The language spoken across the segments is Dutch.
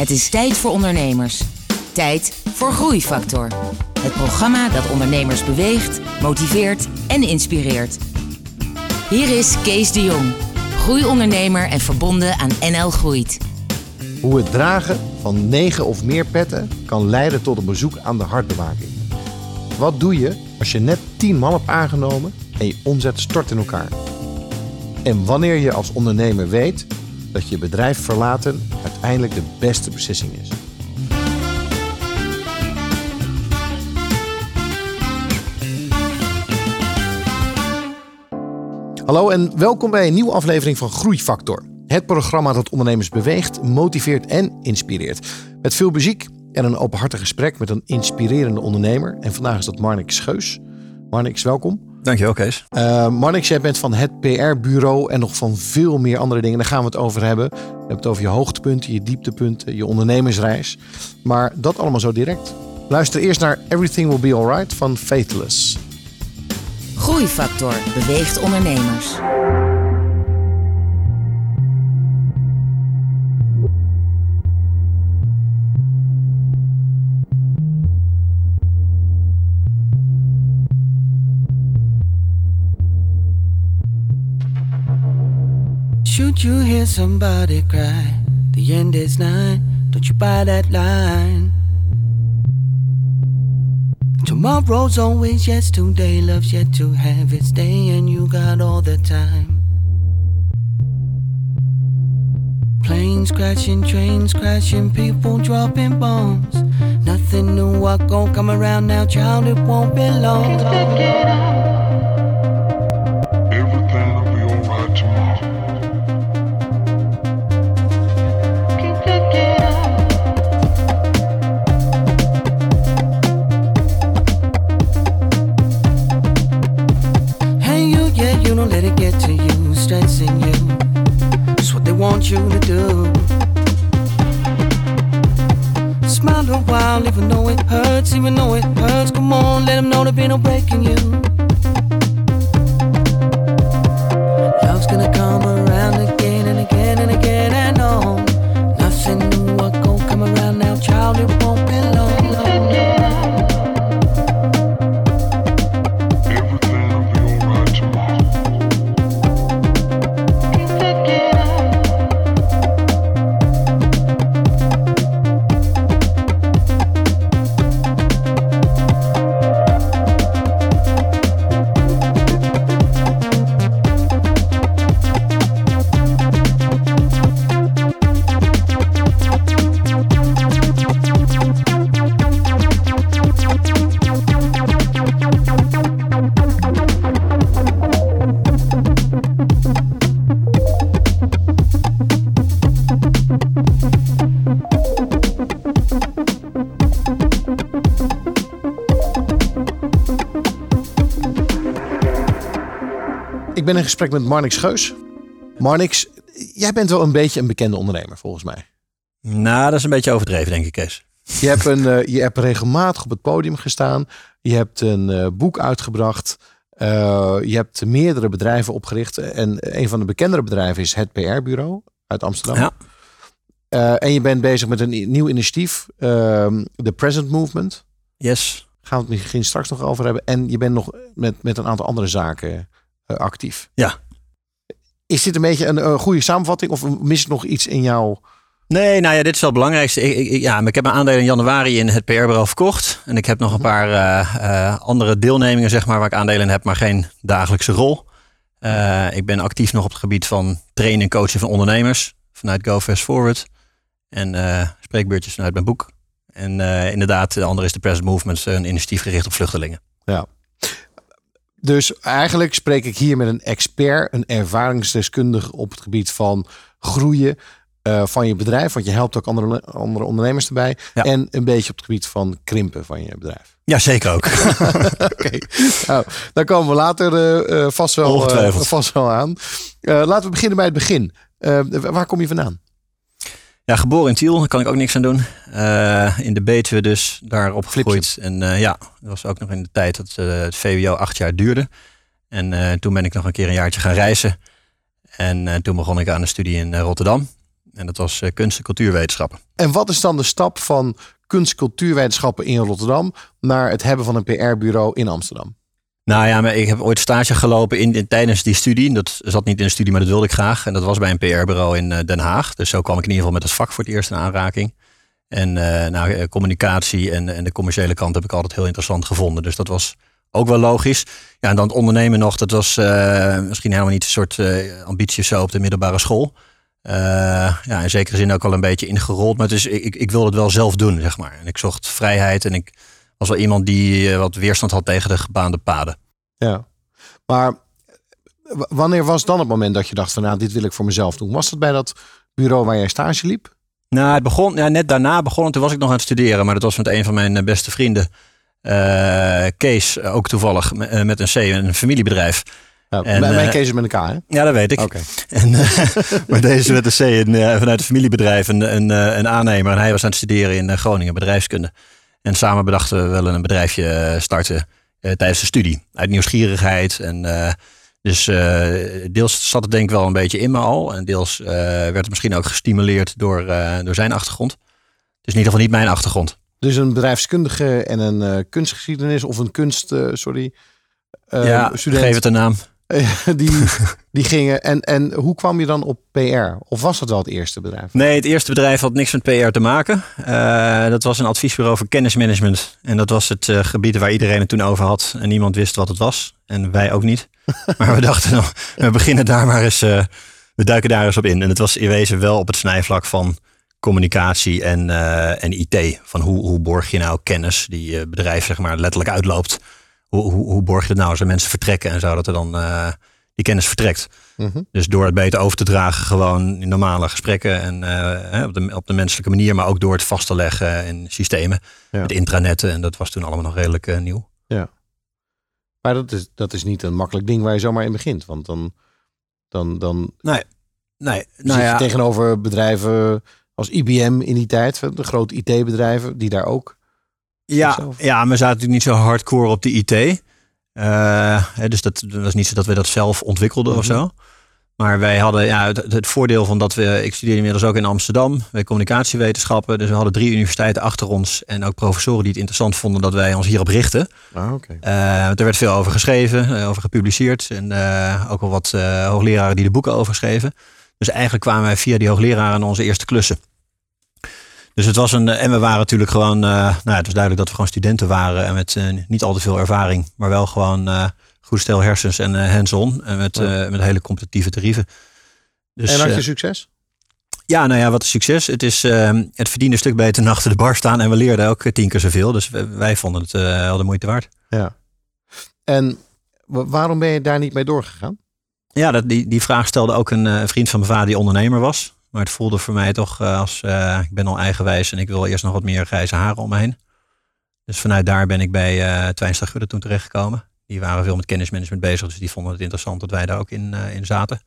Het is tijd voor ondernemers. Tijd voor Groeifactor. Het programma dat ondernemers beweegt, motiveert en inspireert. Hier is Kees de Jong, groeiondernemer en verbonden aan NL Groeit. Hoe het dragen van negen of meer petten kan leiden tot een bezoek aan de hartbewaking. Wat doe je als je net 10 man hebt aangenomen en je omzet stort in elkaar? En wanneer je als ondernemer weet dat je bedrijf verlaten uiteindelijk de beste beslissing is. Hallo en welkom bij een nieuwe aflevering van Groeifactor. Het programma dat ondernemers beweegt, motiveert en inspireert. Met veel muziek en een openhartig gesprek met een inspirerende ondernemer. En vandaag is dat Marnix Scheus. Marnix, welkom. Dankjewel, Kees. Uh, Marnix, jij bent van het PR-bureau en nog van veel meer andere dingen. Daar gaan we het over hebben. We hebben het over je hoogtepunten, je dieptepunten, je ondernemersreis. Maar dat allemaal zo direct. Luister eerst naar Everything Will Be Alright van Faithless. Groeifactor beweegt ondernemers. Should you hear somebody cry? The end is nigh. Don't you buy that line? Tomorrow's always yesterday. Love's yet to have its day, and you got all the time. Planes crashing, trains crashing, people dropping bombs. Nothing new, what gon' come around now, child? It won't be long. Let it get to you, stressing you. It's what they want you to do. Smile a while, even though it hurts, even though it hurts. Come on, let them know there be no breaking you. Ben in gesprek met Marnix Scheus. Marnix, jij bent wel een beetje een bekende ondernemer volgens mij. Nou, dat is een beetje overdreven, denk ik, Kees. Je hebt, een, eh, je hebt regelmatig op het podium gestaan. Je hebt een eh, boek uitgebracht. Eh, je hebt meerdere bedrijven opgericht. En een van de bekendere bedrijven is het PR-bureau uit Amsterdam. Ja. En je bent bezig met een nieuw initiatief, ehm, The Present Movement. Yes. Gaan we het misschien straks nog over hebben. En je bent nog met, met een aantal andere zaken actief. Ja. Is dit een beetje een, eh, goede samenvatting? Of mis ik nog iets in jouw... Nee, nou ja, dit is wel het belangrijkste. Ik, ik, ja, maar ik heb mijn aandelen in januari in het PR-bureau verkocht. En ik heb nog een paar eh, eh, andere deelnemingen, zeg maar, waar ik aandelen in heb, maar geen dagelijkse rol. Eh, ik ben actief nog op het gebied van trainen en coachen van ondernemers. Vanuit Go Fast Forward. En eh, spreekbeurtjes vanuit mijn boek. En eh, inderdaad, de andere is de Present Movement, een initiatief gericht op vluchtelingen. Ja. Dus eigenlijk spreek ik hier met een expert, een ervaringsdeskundige op het gebied van groeien eh, van je bedrijf. Want je helpt ook andere, andere ondernemers erbij. Ja. En een beetje op het gebied van krimpen van je bedrijf. Ja, zeker ook. Oké, nou, daar komen we later eh, eh, vast, wel, vast wel aan. Laten we beginnen bij het begin. Waar kom je vandaan? Ja, geboren in Tiel, daar kan ik ook niks aan doen. Eh, in de Betuwe dus, daar opgegroeid. En eh, ja, dat was ook nog in de tijd dat eh, het VWO acht jaar duurde. En toen ben ik nog een keer een jaartje gaan reizen. En toen begon ik aan de studie in Rotterdam. En dat was kunst- en cultuurwetenschappen. En wat is dan de stap van kunst- en cultuurwetenschappen in Rotterdam naar het hebben van een PR-bureau in Amsterdam? Nou ja, maar ik heb ooit stage gelopen in, tijdens die studie. Dat zat niet in de studie, maar dat wilde ik graag. En dat was bij een PR-bureau in eh, Den Haag. Dus zo kwam ik in ieder geval met het vak voor het eerst in aanraking. En eh, nou, eh, communicatie en, en de commerciële kant heb ik altijd heel interessant gevonden. Dus dat was ook wel logisch. Ja, en dan het ondernemen nog, dat was misschien helemaal niet een soort eh, ambitie zo op de middelbare school. Ja, in zekere zin ook al een beetje ingerold. Maar het ik, ik- wilde het wel zelf doen, zeg maar. En ik zocht vrijheid en ik was wel iemand die wat weerstand had tegen de gebaande paden. Ja. Maar wanneer was dan het moment dat je dacht van nou, dit wil ik voor mezelf doen? Was dat bij dat bureau waar jij stage liep? Nou, het begon, ja, net daarna begon het. Toen was ik nog aan het studeren, maar dat was met een van mijn eh, beste vrienden. eh, Kees, eh, ook toevallig me- met een C, een familiebedrijf. Ja, En, mijn, case is met hè? Ja, dat weet ik. Oké. En, maar deze met een C, een, vanuit het familiebedrijf, een, een, een aannemer. En hij was aan het studeren in Groningen, bedrijfskunde. En samen bedachten we wel een bedrijfje starten tijdens de studie. Uit nieuwsgierigheid. En, eh, dus eh, deels zat het denk ik wel een beetje in me al. En deels eh, werd het misschien ook gestimuleerd door, eh, door zijn achtergrond. Dus in ieder geval niet mijn achtergrond. Dus een bedrijfskundige en een eh, kunstgeschiedenis of een kunst, eh, sorry, eh, ja, student. geef het een naam. die, die gingen. En, en hoe kwam je dan op PR? Of was dat wel het eerste bedrijf? Nee, het eerste bedrijf had niks met PR te maken. Eh, dat was een adviesbureau voor kennismanagement. En dat was het eh, gebied waar iedereen het toen over had. En niemand wist wat het was. En wij ook niet. maar we dachten, nou, we beginnen daar maar eens. eh, we duiken daar eens op in. En het was in wezen wel op het snijvlak van communicatie en, eh, en IT. Van hoe, hoe borg je nou kennis die je bedrijf zeg maar letterlijk uitloopt. Hoe, hoe, hoe borg je het nou als er mensen vertrekken en zo dat er dan eh, die kennis vertrekt. Mhm. Dus door het beter over te dragen, gewoon in normale gesprekken en eh, op, de, op de menselijke manier, maar ook door het vast te leggen in systemen, Ja. met intranetten. En dat was toen allemaal nog redelijk eh, nieuw. Maar dat is, dat is niet een makkelijk ding waar je zomaar in begint. Want dan, dan, dan Nee, zit nou je ja, tegenover bedrijven als IBM in die tijd. De grote IT-bedrijven die daar ook... ja, zelf? ja, maar we zaten natuurlijk niet zo hardcore op de IT. Eh, hè, dus dat was niet zo dat we dat zelf ontwikkelden of Mhm. zo. Maar wij hadden ja, het, het voordeel van dat we, ik studeerde inmiddels ook in Amsterdam, bij communicatiewetenschappen. Dus we hadden drie universiteiten achter ons en ook professoren die het interessant vonden dat wij ons hierop richten. Ah, oké. Eh, er werd veel over geschreven, eh, over gepubliceerd. En ook wel wat hoogleraren die de boeken over schreven. Dus eigenlijk kwamen wij via die hoogleraren onze eerste klussen. Dus het was een. eh, En we waren natuurlijk gewoon. eh, nou, ja, het was duidelijk dat we gewoon studenten waren. En met eh, niet al te veel ervaring. Maar wel gewoon goed stel hersens en hands-on. En met, Ja. met hele competitieve tarieven. Dus, en had je succes? ja, nou ja, wat een succes. Het, is, eh, het verdiende een stuk beter dan achter de bar staan. En we leerden ook tien keer zoveel. Dus wij, wij vonden het eh wel de moeite waard. Ja. En wa- waarom ben je daar niet mee doorgegaan? Ja, dat, die, die vraag stelde ook een vriend van mijn vader die ondernemer was. Maar het voelde voor mij toch eh, als eh, ik ben al eigenwijs en ik wil eerst nog wat meer grijze haren om me heen. Dus vanuit daar ben ik bij eh Twijnstra Gudde toen terechtgekomen. Die waren veel met kennismanagement bezig, dus die vonden het interessant dat wij daar ook in, eh, in zaten.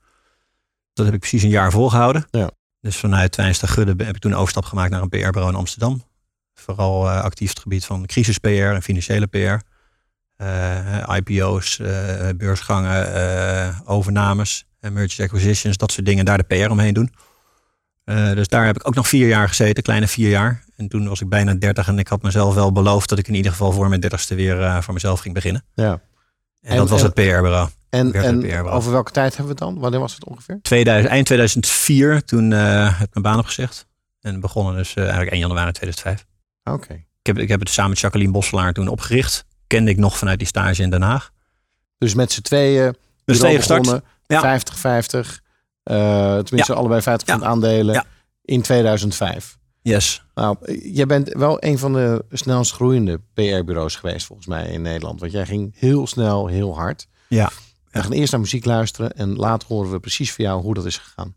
Dat heb ik precies een jaar volgehouden. Ja. Dus vanuit Twijnstra Gudde heb ik toen een overstap gemaakt naar een PR-bureau in Amsterdam. Vooral eh, actief het gebied van crisis-PR en financiële PR. Eh, IPO's, eh, beursgangen, eh, overnames, mergers acquisitions, dat soort dingen. Daar de PR omheen doen. Eh, dus daar heb ik ook nog vier jaar gezeten, kleine vier jaar. En toen was ik bijna dertig en ik had mezelf wel beloofd dat ik in ieder geval voor mijn dertigste weer eh, voor mezelf ging beginnen. Ja. En, En- dat was en- het PR-bureau. En, en PR-bureau. over welke tijd hebben we het dan? Wanneer was het ongeveer? 2000, eind 2004, toen eh, heb ik mijn baan opgezegd. En begonnen dus eigenlijk 1 januari 2005. Oké. Ik heb, ik heb het samen met Jacqueline Bosselaar toen opgericht. Kende ik nog vanuit die stage in Den Haag. Dus met z'n tweeën. Dus bureau twee gestart. begonnen, Ja. 50-50. Eh, tenminste, allebei 50 van Ja. de aandelen. Ja. In 2005. Yes. Nou, jij bent wel een van de snelst groeiende PR-bureaus geweest, volgens mij, in Nederland. Want jij ging heel snel, heel hard. Ja. We gaan eerst naar muziek luisteren en later horen we precies van jou hoe dat is gegaan.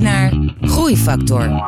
Naar Groeifactor.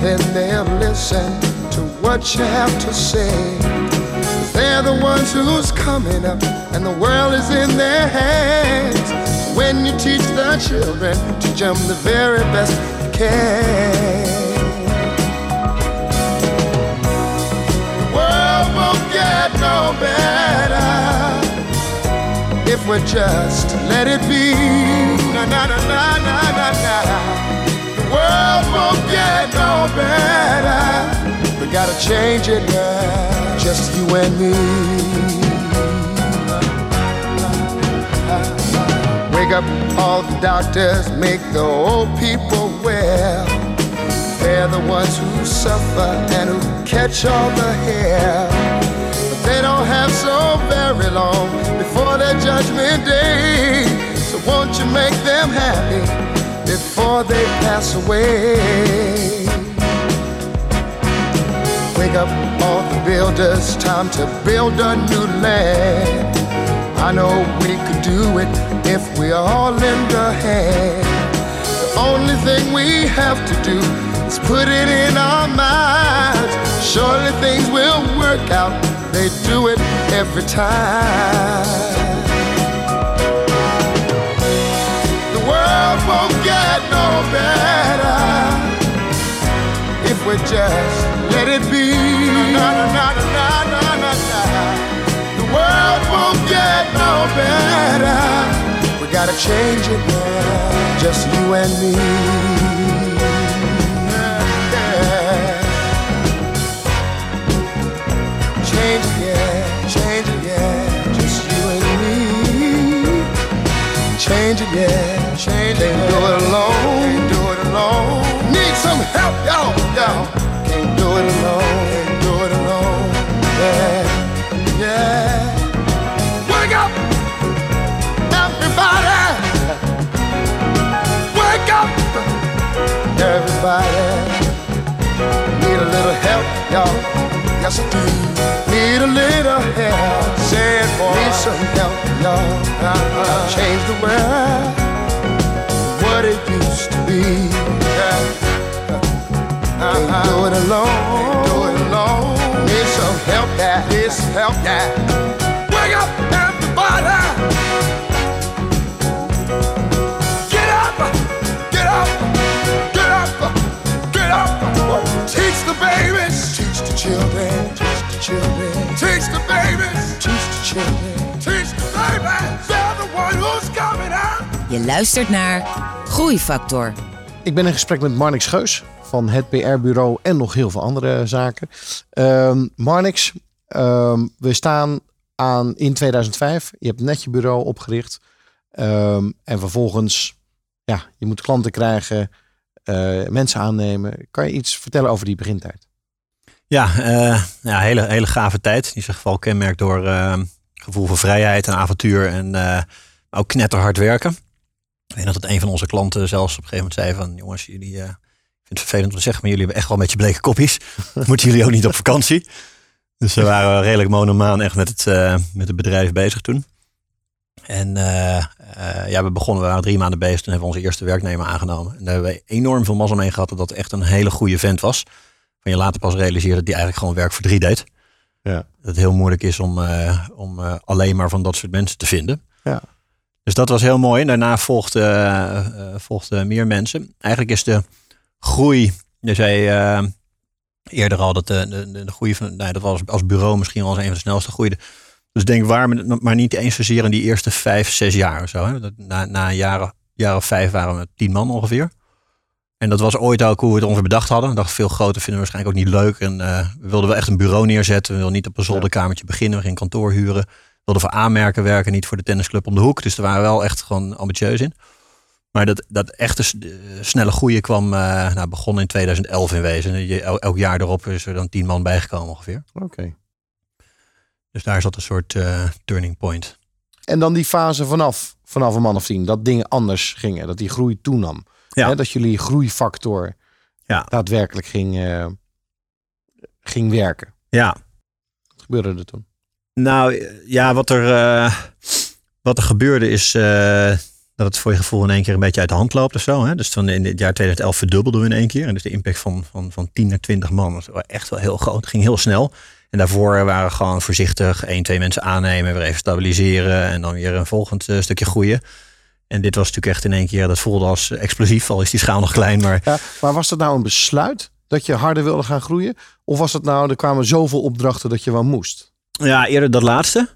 Then they'll listen to what you have to say. They're the ones who's coming up, and the world is in their hands. When you teach the children, teach them the very best you can. The world won't get no better if we just let it be. Na na na na na na na. Won't get no better. We gotta change it now, just you and me. Wake up all the doctors, make the old people well. They're the ones who suffer and who catch all the hair. But they don't have so very long before their judgment day. So won't you make them happy before they pass away? Wake up all the builders, time to build a new land. I know we could do it if we all lend a hand. The only thing we have to do is put it in our minds. Surely things will work out. They do it every time. Better if we just let it be. Na, na, na. The world won't get no better. We gotta change it now, just you and me. Change it, yeah, change it, yeah, just you and me. change it, yeah. Change. Can't do it alone. Can't do it alone. Need some help, y'all, y'all. Can't do it alone. Can't do it alone. Yeah, yeah. Wake up, everybody. Wake up, everybody. Need a little help, y'all. Yes, I do. Need a little help. Say it, boy. Need some help, y'all. Uh-huh. Change the world. What it used to be. Yeah. Can't do it alone. Can't do it alone. Need some help, yeah. Need some help, yeah. Wake up, everybody. Get up, get up, get up, get up. Teach the babies, teach the children, teach the children, teach the babies, teach the children, teach the babies. They're the one who's coming out. Je luistert naar Groeifactor. Ik ben in gesprek met Marnix Geus van het PR-bureau en nog heel veel andere zaken. Ehm Marnix, ehm, we staan aan in 2005. Je hebt net je bureau opgericht. Ehm, en vervolgens, ja, je moet klanten krijgen, eh, mensen aannemen. Kan je iets vertellen over die begintijd? Ja, eh, ja hele, hele gave tijd. Die zich vooral kenmerkt door gevoel voor vrijheid en avontuur. En eh, ook knetterhard werken. Ik weet dat het een van onze klanten zelfs op een gegeven moment zei van... jongens, jullie, eh, ik vind het vervelend om te zeggen... maar jullie hebben echt wel een beetje bleke kopjes. Moeten jullie ook niet op vakantie? Dus we waren redelijk monomaan echt met het, eh, met het bedrijf bezig toen. En eh, ja, we begonnen, we waren drie maanden bezig. Toen hebben we onze eerste werknemer aangenomen. En daar hebben we enorm veel mazzel mee gehad dat dat echt een hele goede vent was. Van je later pas realiseerde dat die eigenlijk gewoon werk voor drie deed. Ja. Dat het heel moeilijk is om, om alleen maar van dat soort mensen te vinden. Ja. Dus dat was heel mooi. En daarna volgden eh, eh, volgden meer mensen. Eigenlijk is de groei, je zei eh, eerder al dat de, de, de, groei van, nou, dat was als bureau misschien wel eens een van de snelste groeide. Dus denk waar, maar niet eens zozeer in die eerste vijf, zes jaar of zo. Hè. Na, na een jaar, jaar of vijf waren we tien man ongeveer. En dat was ooit ook hoe we het ongeveer bedacht hadden. Ik dacht, veel groter vinden we waarschijnlijk ook niet leuk. En eh, we wilden wel echt een bureau neerzetten. We wilden niet op een zolderkamertje beginnen. We gingen kantoor huren. We wilden voor aanmerken werken, niet voor de tennisclub om de hoek. Dus daar waren we wel echt gewoon ambitieus in. Maar dat, dat echte snelle groeien kwam, eh nou, begon in 2011 in wezen. Je- el- Elk jaar erop is er dan tien man bijgekomen ongeveer. Oké. Dus daar zat een soort eh, turning point. En dan die fase vanaf, vanaf een man of tien, dat dingen anders gingen, dat die groei toenam. Ja. Hè, dat jullie groeifactor Ja. daadwerkelijk ging, eh, ging werken. Ja, Wat gebeurde er toen? Nou ja, wat er, eh, wat er gebeurde is eh, dat het voor je gevoel in één keer een beetje uit de hand loopt of zo. Hè? Dus dan in het jaar 2011 verdubbelden we in één keer. En dus de impact van, van, van 10 naar 20 man was echt wel heel groot. Het ging heel snel. En daarvoor waren we gewoon voorzichtig één, twee mensen aannemen, weer even stabiliseren en dan weer een volgend eh, stukje groeien. En dit was natuurlijk echt in één keer, dat voelde als explosief, al is die schaal nog klein. Maar Ja, maar was dat nou een besluit dat je harder wilde gaan groeien? Of was het nou, er kwamen zoveel opdrachten dat je wel moest? Ja, eerder dat laatste.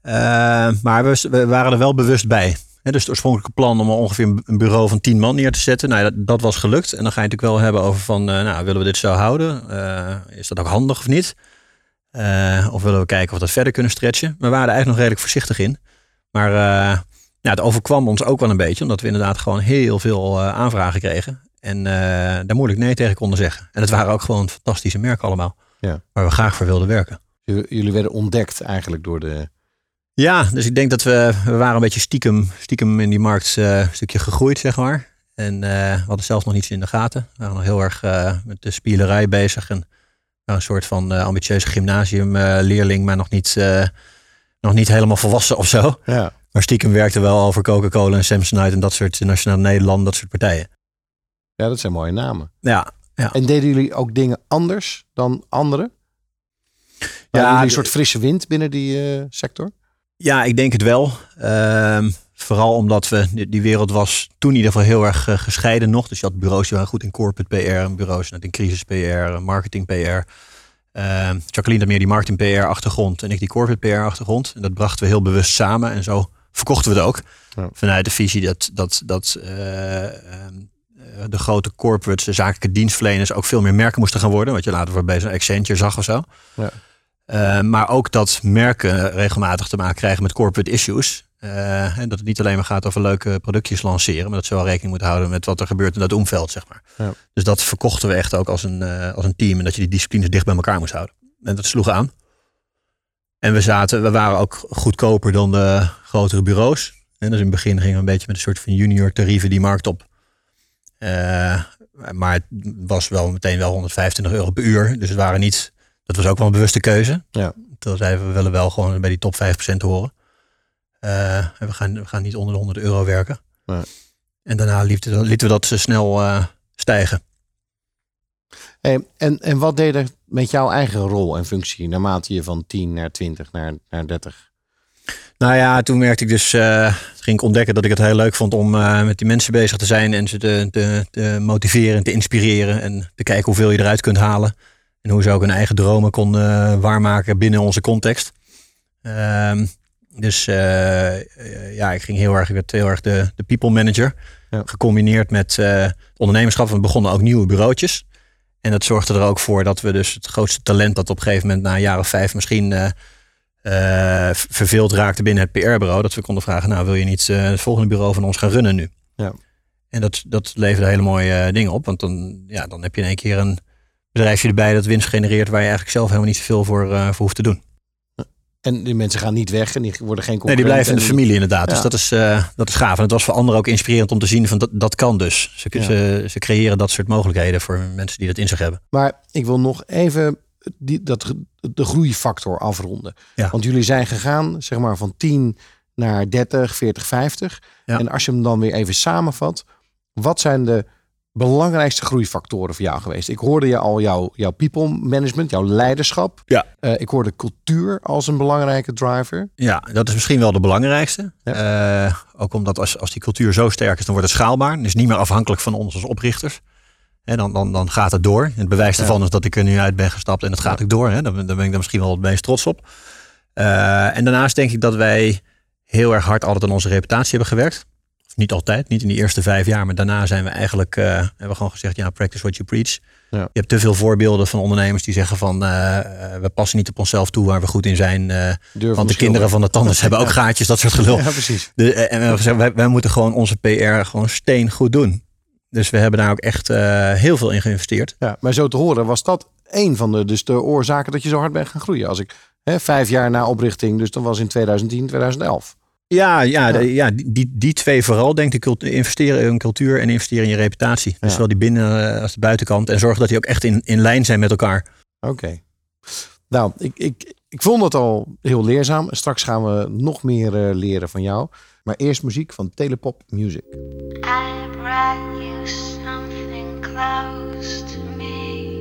Eh, maar we, we waren er wel bewust bij. Dus het oorspronkelijke plan om ongeveer een- bureau van tien man neer te zetten, nou, dat, dat was gelukt. En dan ga je natuurlijk wel hebben over van, eh, nou, willen we dit zo houden? Eh, is dat ook handig of niet? Of willen we kijken of we dat verder kunnen stretchen? We waren er eigenlijk nog redelijk voorzichtig in. Maar ja, het overkwam ons ook wel een beetje, omdat we inderdaad gewoon heel veel aanvragen kregen. En daar moeilijk nee tegen konden zeggen. En het waren ook gewoon fantastische merken allemaal. Ja. Waar we graag voor wilden werken. Jullie werden ontdekt eigenlijk door de... Ja, dus ik denk dat we, we waren een beetje stiekem, stiekem in die markt eh, een stukje gegroeid, zeg maar. En eh, we hadden zelfs nog niets in de gaten. We waren nog heel erg eh, met de spielerij bezig. En waren een soort van ambitieuze gymnasiumleerling, maar nog niet, nog niet helemaal volwassen of zo. Ja. Maar stiekem werkte wel over Coca-Cola en Samsonite en dat soort Nationaal Nederland, dat soort partijen. ja, dat zijn mooie namen. Ja, En deden jullie ook dingen anders dan anderen? Ja, een soort frisse wind binnen die eh, sector? Ja, ik denk het wel. Ehm, vooral omdat we, die, die wereld was toen in ieder geval heel erg eh, gescheiden nog. Dus je had bureaus die waren goed in corporate PR, en bureaus net in crisis PR, marketing PR. Ehm Jacqueline had meer die marketing PR achtergrond en ik die corporate PR achtergrond. En dat brachten we heel bewust samen en zo verkochten we het ook. Ja. Vanuit de visie dat, dat, dat eh, ehm, eh, de grote corporates, de zakelijke dienstverleners ook veel meer merken moesten gaan worden. Wat je later bij zo'n Accenture zag of zo. Ja. Uh, maar ook dat merken regelmatig te maken krijgen met corporate issues. Eh, en dat het niet alleen maar gaat over leuke productjes lanceren, maar dat ze wel rekening moeten houden met wat er gebeurt in dat omveld, zeg maar. Ja. Dus dat verkochten we echt ook als een, eh, als een team en dat je die disciplines dicht bij elkaar moest houden. En dat sloeg aan. En we zaten, we waren ook goedkoper dan de grotere bureaus. En dus in het begin gingen we een beetje met een soort van junior tarieven die markt op. Eh, maar het was wel meteen wel 125 euro per uur. Dus het waren niet, dat was ook wel een bewuste keuze. Ja. Toen zeiden we, we willen wel gewoon bij die top 5% horen. En we, gaan, we gaan niet onder de 100 euro werken. Nee. En daarna lieten we, lieten we dat ze snel eh, stijgen. Hey, en, en wat deed er met jouw eigen rol en functie naarmate je van 10 naar 20 naar, naar 30? Nou ja, toen merkte ik dus, eh, ging ik ontdekken dat ik het heel leuk vond om met die mensen bezig te zijn en ze te, te, te motiveren en te inspireren en te kijken hoeveel je eruit kunt halen. En hoe ze ook hun eigen dromen konden eh, waarmaken binnen onze context. Ehm, dus eh, eh, ja, ik ging heel erg, ik werd heel erg de, de people manager. Ja. Gecombineerd met ondernemerschap. We begonnen ook nieuwe bureautjes. En dat zorgde er ook voor dat we dus het grootste talent dat op een gegeven moment na een jaar of vijf misschien v- verveeld raakte binnen het PR-bureau. Dat we konden vragen, nou wil je niet het volgende bureau van ons gaan runnen nu? Ja. En dat, dat leverde hele mooie dingen op. Want dan, ja, dan heb je in één keer een bedrijfje erbij dat winst genereert waar je eigenlijk zelf helemaal niet zoveel voor, eh, voor hoeft te doen. En die mensen gaan niet weg en die worden geen Nee, die blijven in de familie inderdaad. Ja. Dus dat is, eh, dat is gaaf. En het was voor anderen ook inspirerend om te zien van dat, dat kan dus. Ze, Ja. ze, ze creëren dat soort mogelijkheden voor mensen die dat in zich hebben. Maar ik wil nog even die, dat, de groeifactor afronden. Ja. Want jullie zijn gegaan zeg maar van 10 naar 30, 40, 50. Ja. En als je hem dan weer even samenvat. Wat zijn de belangrijkste groeifactoren voor jou geweest? Ik hoorde je al jouw, jouw people management, jouw leiderschap. Ja. Eh, ik hoorde cultuur als een belangrijke driver. Ja, dat is misschien wel de belangrijkste. Eh, ook omdat als, als die cultuur zo sterk is, dan wordt het schaalbaar. Het is niet meer afhankelijk van ons als oprichters. Hè, dan, dan, dan gaat het door. Het bewijs Ja. ervan is dat ik er nu uit ben gestapt en het gaat ook door. Hè. Daar, ben- daar ben ik dan misschien wel het meest trots op. Eh, en daarnaast denk ik dat wij heel erg hard altijd aan onze reputatie hebben gewerkt. Niet altijd, niet in die eerste vijf jaar. Maar daarna zijn we eigenlijk, eh, hebben we gewoon gezegd, ja, practice what you preach. Ja. Je hebt te veel voorbeelden van ondernemers die zeggen van, eh, eh, we passen niet op onszelf toe waar we goed in zijn. Durven want de kinderen van de tandarts hebben ook gaatjes, dat soort gelul. Ja, precies. De, en we hebben gezegd, wij, wij moeten gewoon onze PR gewoon steen goed doen. Dus we hebben daar ook echt heel veel in geïnvesteerd. Ja, maar zo te horen was dat een van de, dus de oorzaken dat je zo hard bent gaan groeien. Als ik hè, vijf jaar na oprichting, dus dat was in 2010, 2011. Ja, ja, Ja. de- ja die, die, twee vooral, denk ik, investeren in cultuur en investeren in je reputatie. Dus Ja. zowel die binnen- eh, als de buitenkant. En zorgen dat die ook echt in, in lijn zijn met elkaar. Oké. Nou, ik, ik, ik vond het al heel leerzaam. Straks gaan we nog meer eh, leren van jou. Maar eerst muziek van Telepop Music. I brought you something close to me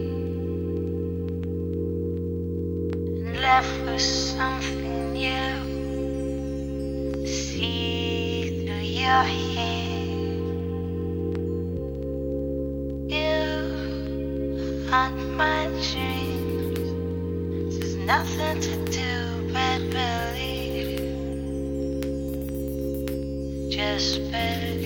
and left with something new. See through your hair, you haunt my dreams. There's nothing to do but believe. Just believe.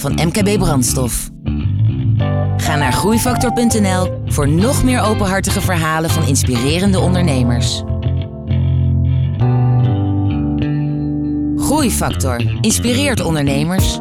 van MKB Brandstof. Ga naar groeifactor.nl voor nog meer openhartige verhalen van inspirerende ondernemers. Groeifactor inspireert ondernemers.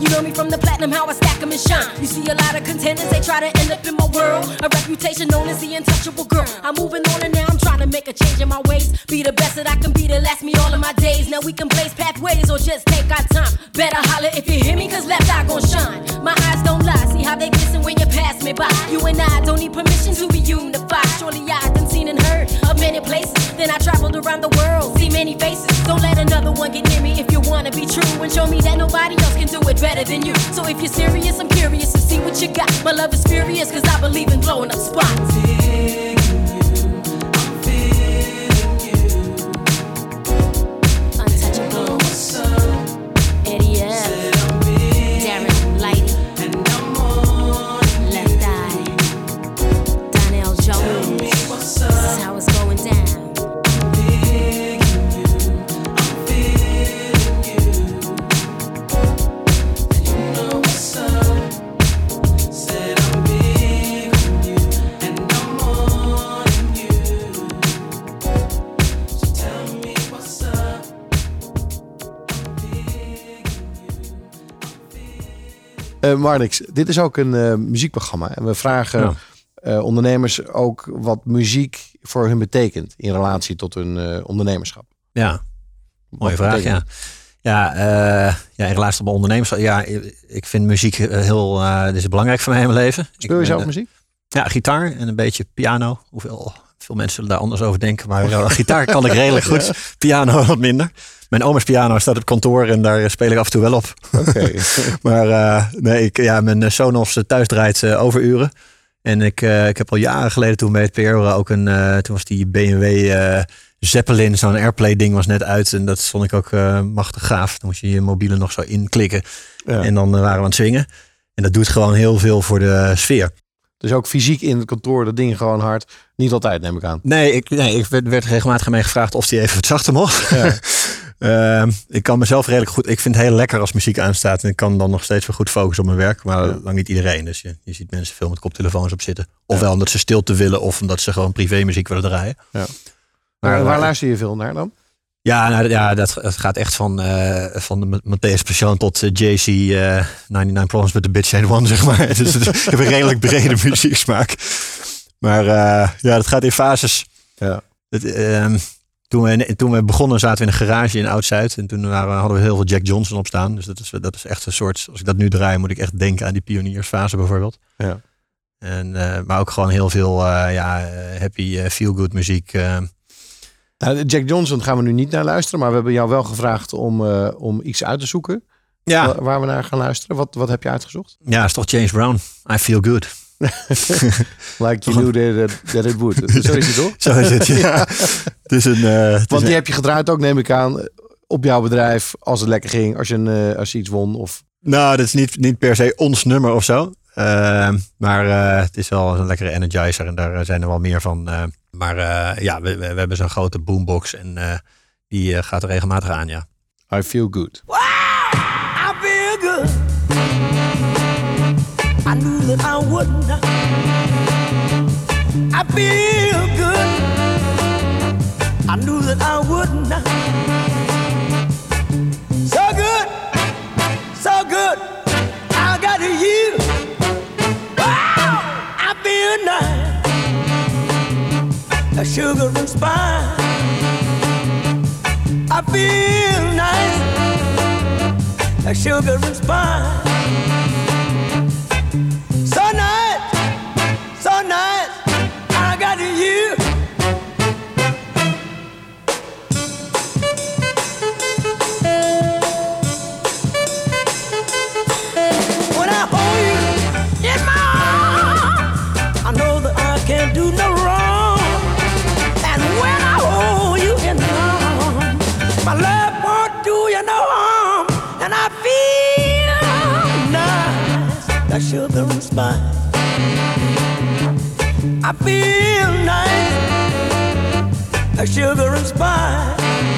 You know me from the platinum, how I stack 'em and shine. You see a lot of contenders, they try to end up in my world. A reputation known as the untouchable girl. I'm moving on and now I'm trying to make a change in my ways. Be the best that I can be to last me all of my days. Now we can blaze pathways or just take our time. Better holler if you hear me, cause left eye gon' shine. My eyes don't lie, see how they glisten when you pass me by. You and I don't need permission to be unified. Surely I done seen and heard many places. Then I traveled around the world, see many faces. Don't let another one get near me if you wanna be true and show me that nobody else can do it better than you. So if you're serious, I'm curious to see what you got. My love is furious, cause I believe in blowing up spots. Eh, Marnix, dit is ook een eh, muziekprogramma. En we vragen Ja. eh, ondernemers ook wat muziek voor hun betekent in relatie tot hun ondernemerschap. Ja, mooie vraag. betekent Ja, ja, ja in relatie tot mijn ondernemers. Ja, ik vind muziek heel. dit is belangrijk voor mij in mijn leven. Ik Speel je ben, zelf muziek? Ja, gitaar en een beetje piano. Hoeveel veel mensen zullen daar anders over denken. Maar gitaar kan ik redelijk goed. Piano wat minder. Mijn oma's piano staat op kantoor en daar speel ik af en toe wel op. Oké. Maar eh, nee, ik, ja, mijn eh, Sonos eh, thuis draait overuren. En ik, ik heb al jaren geleden toen bij het PR ook een, toen was die BMW Zeppelin, zo'n Airplay ding was net uit. En dat vond ik ook machtig gaaf. Dan moest je je mobiele nog zo inklikken. Ja. En dan waren we aan het zwingen. En dat doet gewoon heel veel voor de sfeer. Dus ook fysiek in het kantoor, dat ding gewoon hard. Niet altijd, neem ik aan. Nee, ik, nee, ik werd, werd regelmatig mee gevraagd of die even wat zachter mocht. Ja. Ehm, ik kan mezelf redelijk goed. Ik vind het heel lekker als muziek aanstaat. En ik kan dan nog steeds weer goed focussen op mijn werk. Maar lang niet iedereen. Dus je, je ziet mensen veel met koptelefoons op zitten. Ofwel omdat ze stilte willen. Of omdat ze gewoon privé muziek willen draaien. Ja. Maar, Maar waar eh, luister je veel naar dan? Ja, nou, ja dat, het gaat echt van, eh, van de Ma- Matthäus Passion tot JC eh 99 Problems with the Bitch Ain't One, zeg maar. dus ik heb een redelijk brede muzieksmaak. Maar eh, ja, dat gaat in fases. Ja. Het, ehm, toen, we, toen we begonnen zaten we in een garage in Oud-Zuid. En toen waren, hadden we heel veel Jack Johnson op staan. Dus dat is, dat is echt een soort... Als ik dat nu draai, moet ik echt denken aan die pioniersfase bijvoorbeeld. Ja. En, eh, maar ook gewoon heel veel ja, happy, feel-good muziek. Nou, Jack Johnson gaan we nu niet naar luisteren. Maar we hebben jou wel gevraagd om, eh, om iets uit te zoeken. ja, wa- Waar we naar gaan luisteren. Wat, wat heb je uitgezocht? ja, is toch James Brown. I feel good. Like you knew that, that it would. Zo is het toch? Zo is het, ja. Het is een... eh, het Want een- die heb je gedraaid ook, neem ik aan, op jouw bedrijf. Als het lekker ging, als je, een, eh, als je iets won. Of... Nou, dat is niet, niet per se ons nummer of zo. Maar het is wel een lekkere energizer en daar zijn er wel meer van. Maar eh, ja, we, we, hebben zo'n grote boombox en eh, die eh, gaat er regelmatig aan, ja. I feel good. I feel good. I knew that I wouldn't. I feel good. I knew that I wouldn't. So good, so good. I got you. Wow, I feel nice. A sugar and spice. I feel nice like sugar and spice. Sugar and spice. I feel nice, like sugar and spice.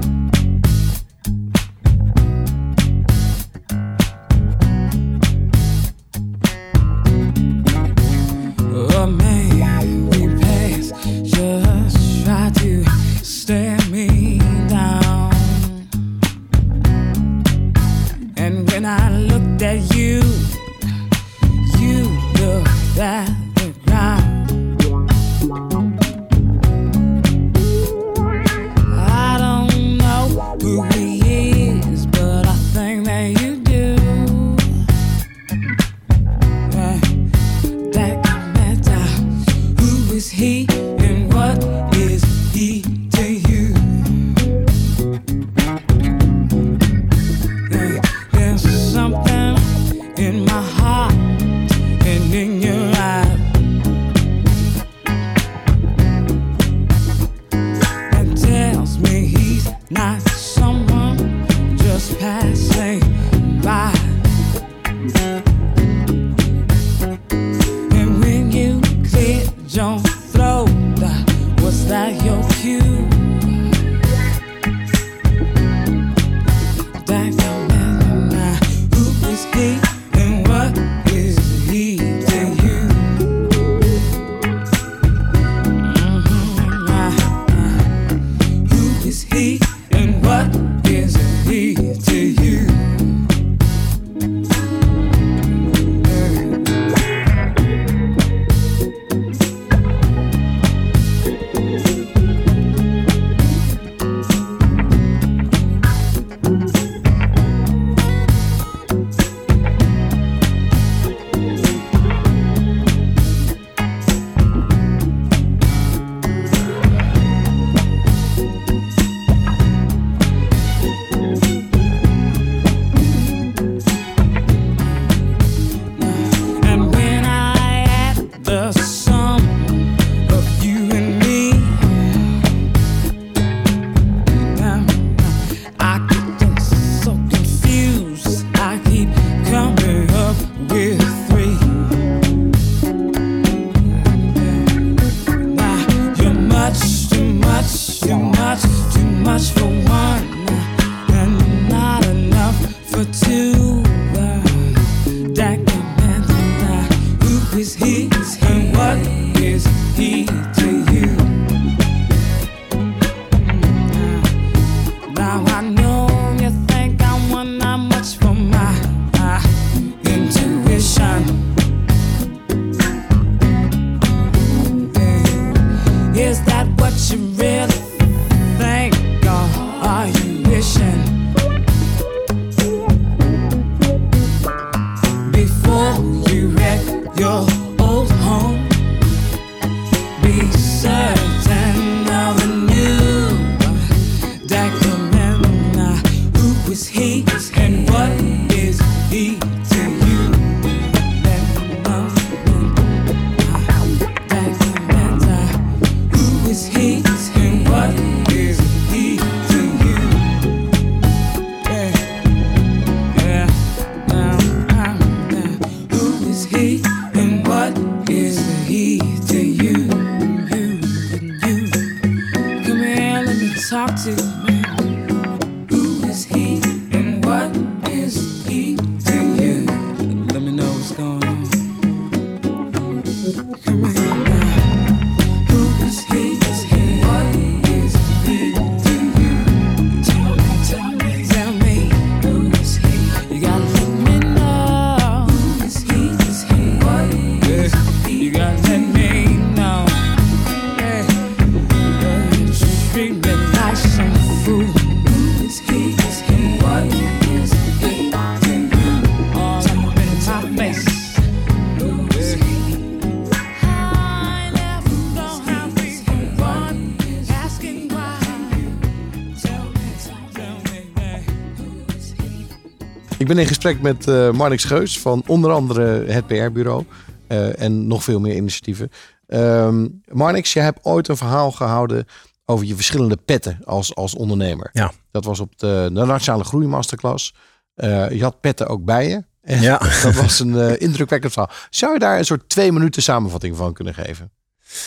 Ben in gesprek met Marnix Geus van onder andere het PR-bureau eh, en nog veel meer initiatieven. Ehm Marnix, je hebt ooit een verhaal gehouden over je verschillende petten als, als ondernemer. Ja. Dat was op de, de Nationale Groei Masterclass. Eh, je had petten ook bij je. En Ja. dat was een indrukwekkend verhaal. Zou je daar een soort twee minuten samenvatting van kunnen geven?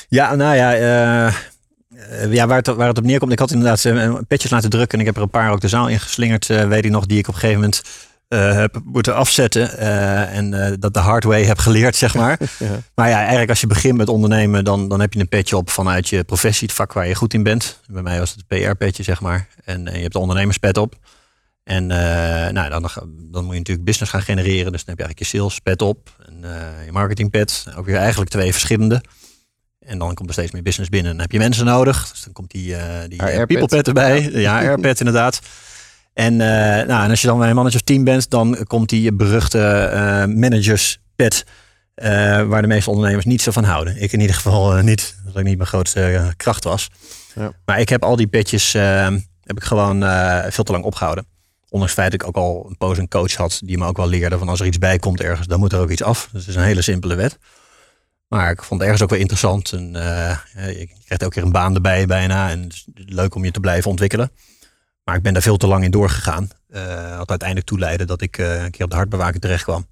Ja, nou ja, ja waar, het, waar het op neerkomt. Ik had inderdaad petjes laten drukken en ik heb er een paar ook de zaal ingeslingerd, eh, weet ik nog, die ik op een gegeven moment eh, heb moeten afzetten. eh, en eh, dat de hard way heb geleerd, zeg maar. Maar ja, eigenlijk als je begint met ondernemen, dan, dan heb je een petje op vanuit je professie, het vak waar je goed in bent. Bij mij was het PR-petje, zeg maar. En, je hebt de ondernemerspet op. En nou, dan, dan moet je natuurlijk business gaan genereren. Dus dan heb je eigenlijk je salespet op en je marketingpet. Ook weer eigenlijk twee verschillende. En dan komt er steeds meer business binnen. Dan heb je mensen nodig. Dus dan komt die, eh die people pet erbij. Ja, HR-pet inderdaad. En, eh, nou, en als je dan bij een mannetje of team bent, dan komt die beruchte eh managerspet. eh waar de meeste ondernemers niet zo van houden. Ik in ieder geval niet. Dat ik niet mijn grootste kracht was. Ja. Maar ik heb al die petjes heb ik gewoon veel te lang opgehouden. Ondanks het feit dat ik ook al een poos een coach had die me ook wel leerde van als er iets bij komt ergens, dan moet er ook iets af. Dus het is een hele simpele wet. Maar ik vond het ergens ook wel interessant. En, je krijgt ook keer een baan erbij bijna. En het is leuk om je te blijven ontwikkelen. Maar ik ben daar veel te lang in doorgegaan. Eh wat uiteindelijk toeleidde dat ik eh, een keer op de hartbewaking terecht kwam.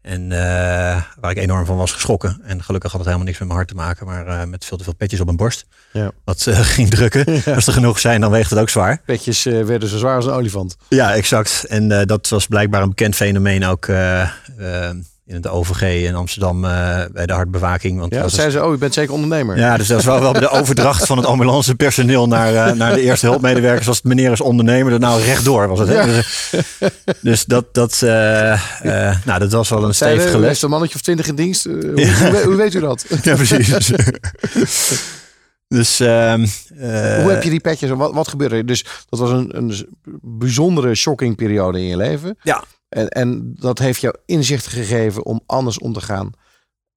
En eh, waar ik enorm van was geschrokken. En gelukkig had het helemaal niks met mijn hart te maken. Maar met veel te veel petjes op mijn borst. Ja. Wat ging drukken. Als er genoeg zijn, dan weegt het ook zwaar. Petjes werden zo zwaar als een olifant. Ja, exact. En dat was blijkbaar een bekend fenomeen ook in het OVG in Amsterdam eh, bij de hartbewaking. Want Ja, dat zeiden ze, oh, je bent zeker ondernemer. ja, dus dat was wel, wel de overdracht van het ambulancepersoneel naar, eh, naar de eerste hulpmedewerkers. Als het meneer is ondernemer, dan nou rechtdoor was het. Hè? Ja. Dus, dus dat, dat, eh, eh, nou, dat was wel een stevige les. is een mannetje of twintig in dienst. Eh, hoe, Ja. hoe, weet- hoe weet u dat? Ja, precies. dus ehm, eh, Hoe heb je die petjes? Wat, wat gebeurde er? Dus dat was een, een bijzondere shocking periode in je leven. Ja. En, en dat heeft jou inzicht gegeven om anders om te gaan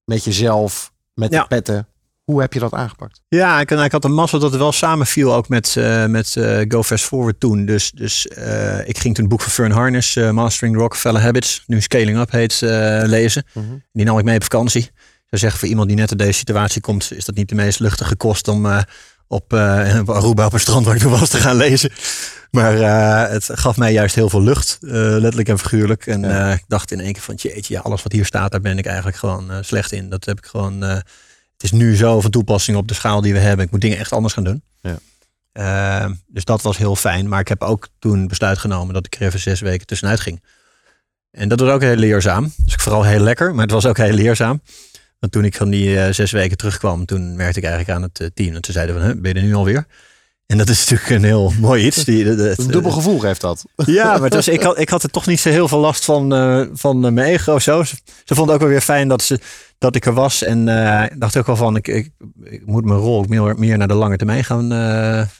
met jezelf, met Ja. de petten. Hoe heb je dat aangepakt? Ja, ik, ik had de mazzel dat het wel samenviel ook met, eh, met eh, Go Fast Forward toen. Dus, dus eh, ik ging toen het boek van Fern Harness, Mastering Rockefeller Habits, nu Scaling Up heet, lezen. Die nam ik mee op vakantie. Ik zou zeggen, voor iemand die net in deze situatie komt, is dat niet de meest luchtige kost om op op Aruba op een strand waar ik toen was te gaan lezen. Maar eh, het gaf mij juist heel veel lucht, eh, letterlijk en figuurlijk. En Ja. ik dacht in één keer van, jeetje, ja, alles wat hier staat, daar ben ik eigenlijk gewoon slecht in. Dat heb ik gewoon... het is nu zo van toepassing op de schaal die we hebben. Ik moet dingen echt anders gaan doen. Ja. Dus dat was heel fijn. Maar ik heb ook toen besluit genomen dat ik er even zes weken tussenuit ging. En dat was ook heel leerzaam. Dus ik vooral heel lekker, maar het was ook heel leerzaam. Want toen ik van die eh, zes weken terugkwam, toen merkte ik eigenlijk aan het eh, team. En toen zeiden "Huh, ben je er nu alweer? En dat is natuurlijk een heel mooi iets. Die, Een dubbel gevoel geeft dat. ja, maar het was, ik, had, ik had er toch niet zo heel veel last van, eh, van mijn ego. Zo. Ze, ze vonden ook wel weer fijn dat, ze, dat ik er was. En ik dacht ook wel van, ik, ik, ik moet mijn rol ook meer, meer naar de lange termijn gaan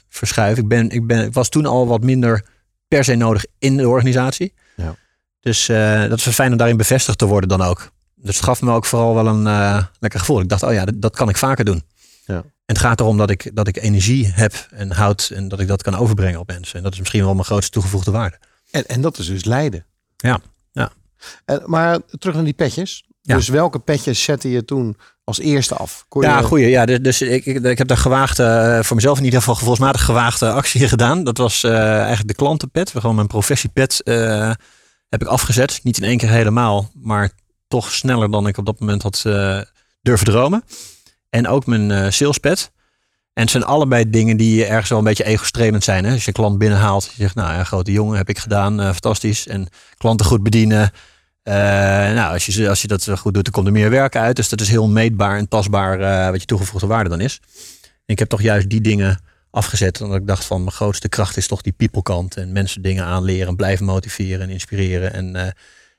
verschuiven. Ik, ben, ik, ben, ik was toen al wat minder per se nodig in de organisatie. Ja. Dus dat is fijn om daarin bevestigd te worden dan ook. Dus het gaf me ook vooral wel een eh, lekker gevoel. Ik dacht, oh ja, dat, dat kan ik vaker doen. Ja. En het gaat erom dat ik, dat ik energie heb en houd en dat ik dat kan overbrengen op mensen. En dat is misschien wel mijn grootste toegevoegde waarde. En, en dat is dus lijden. Ja, ja. En, maar terug naar die petjes. Ja. Dus welke petjes zette je toen als eerste af? Kon Ja, je- goeie. Ja, dus- dus ik, ik, ik heb daar gewaagde, eh, voor mezelf in ieder geval gevoelsmatig gewaagde actie gedaan. Dat was eh, eigenlijk de klantenpet. Gewoon mijn professiepet heb ik afgezet. Niet in één keer helemaal, maar toch sneller dan ik op dat moment had eh, durven dromen. En ook mijn eh salespet. En het zijn allebei dingen die ergens wel een beetje ego-strelend zijn. Hè? Als je klant binnenhaalt, je zegt, nou ja, grote jongen heb ik gedaan, eh, fantastisch. En klanten goed bedienen. Nou, als je, als je dat goed doet, dan komt er meer werk uit. Dus dat is heel meetbaar en tastbaar wat je toegevoegde waarde dan is. Ik heb toch juist die dingen afgezet. Omdat ik dacht van mijn grootste kracht is toch die people kant. En mensen dingen aanleren, blijven motiveren en inspireren. En,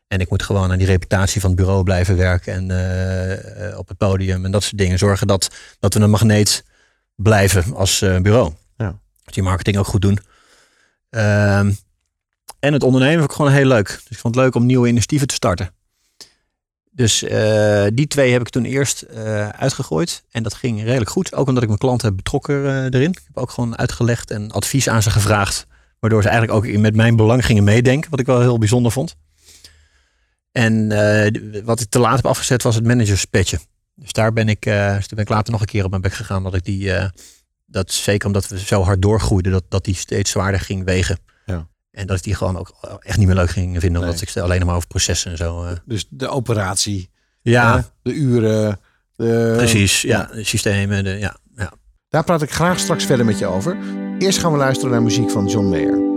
en ik moet gewoon aan die reputatie van het bureau blijven werken en eh, eh, op het podium en dat soort dingen. Zorgen dat, dat we een magneet blijven als eh, bureau. Ja. je die marketing ook goed doen. Ehm, en het ondernemen vond ik gewoon heel leuk. Dus ik vond het leuk om nieuwe initiatieven te starten. Dus die twee heb ik toen eerst uitgegooid. En dat ging redelijk goed. Ook omdat ik mijn klanten heb betrokken uh, erin. Ik heb ook gewoon uitgelegd en advies aan ze gevraagd. Waardoor ze eigenlijk ook met mijn belang gingen meedenken. Wat ik wel heel bijzonder vond. En eh, wat ik te laat heb afgezet was het managerspetje. Dus daar ben ik, uh, ben ik later nog een keer op mijn bek gegaan. Dat ik die, eh, dat zeker omdat we zo hard doorgroeiden, dat, dat die steeds zwaarder ging wegen. Ja. En dat ik die gewoon ook echt niet meer leuk ging vinden. Omdat ik ik alleen maar over processen en zo. Dus de operatie. Ja. de uren. De, Precies, ja. De systemen, ja, ja. Daar praat ik graag straks verder met je over. Eerst gaan we luisteren naar muziek van John Mayer.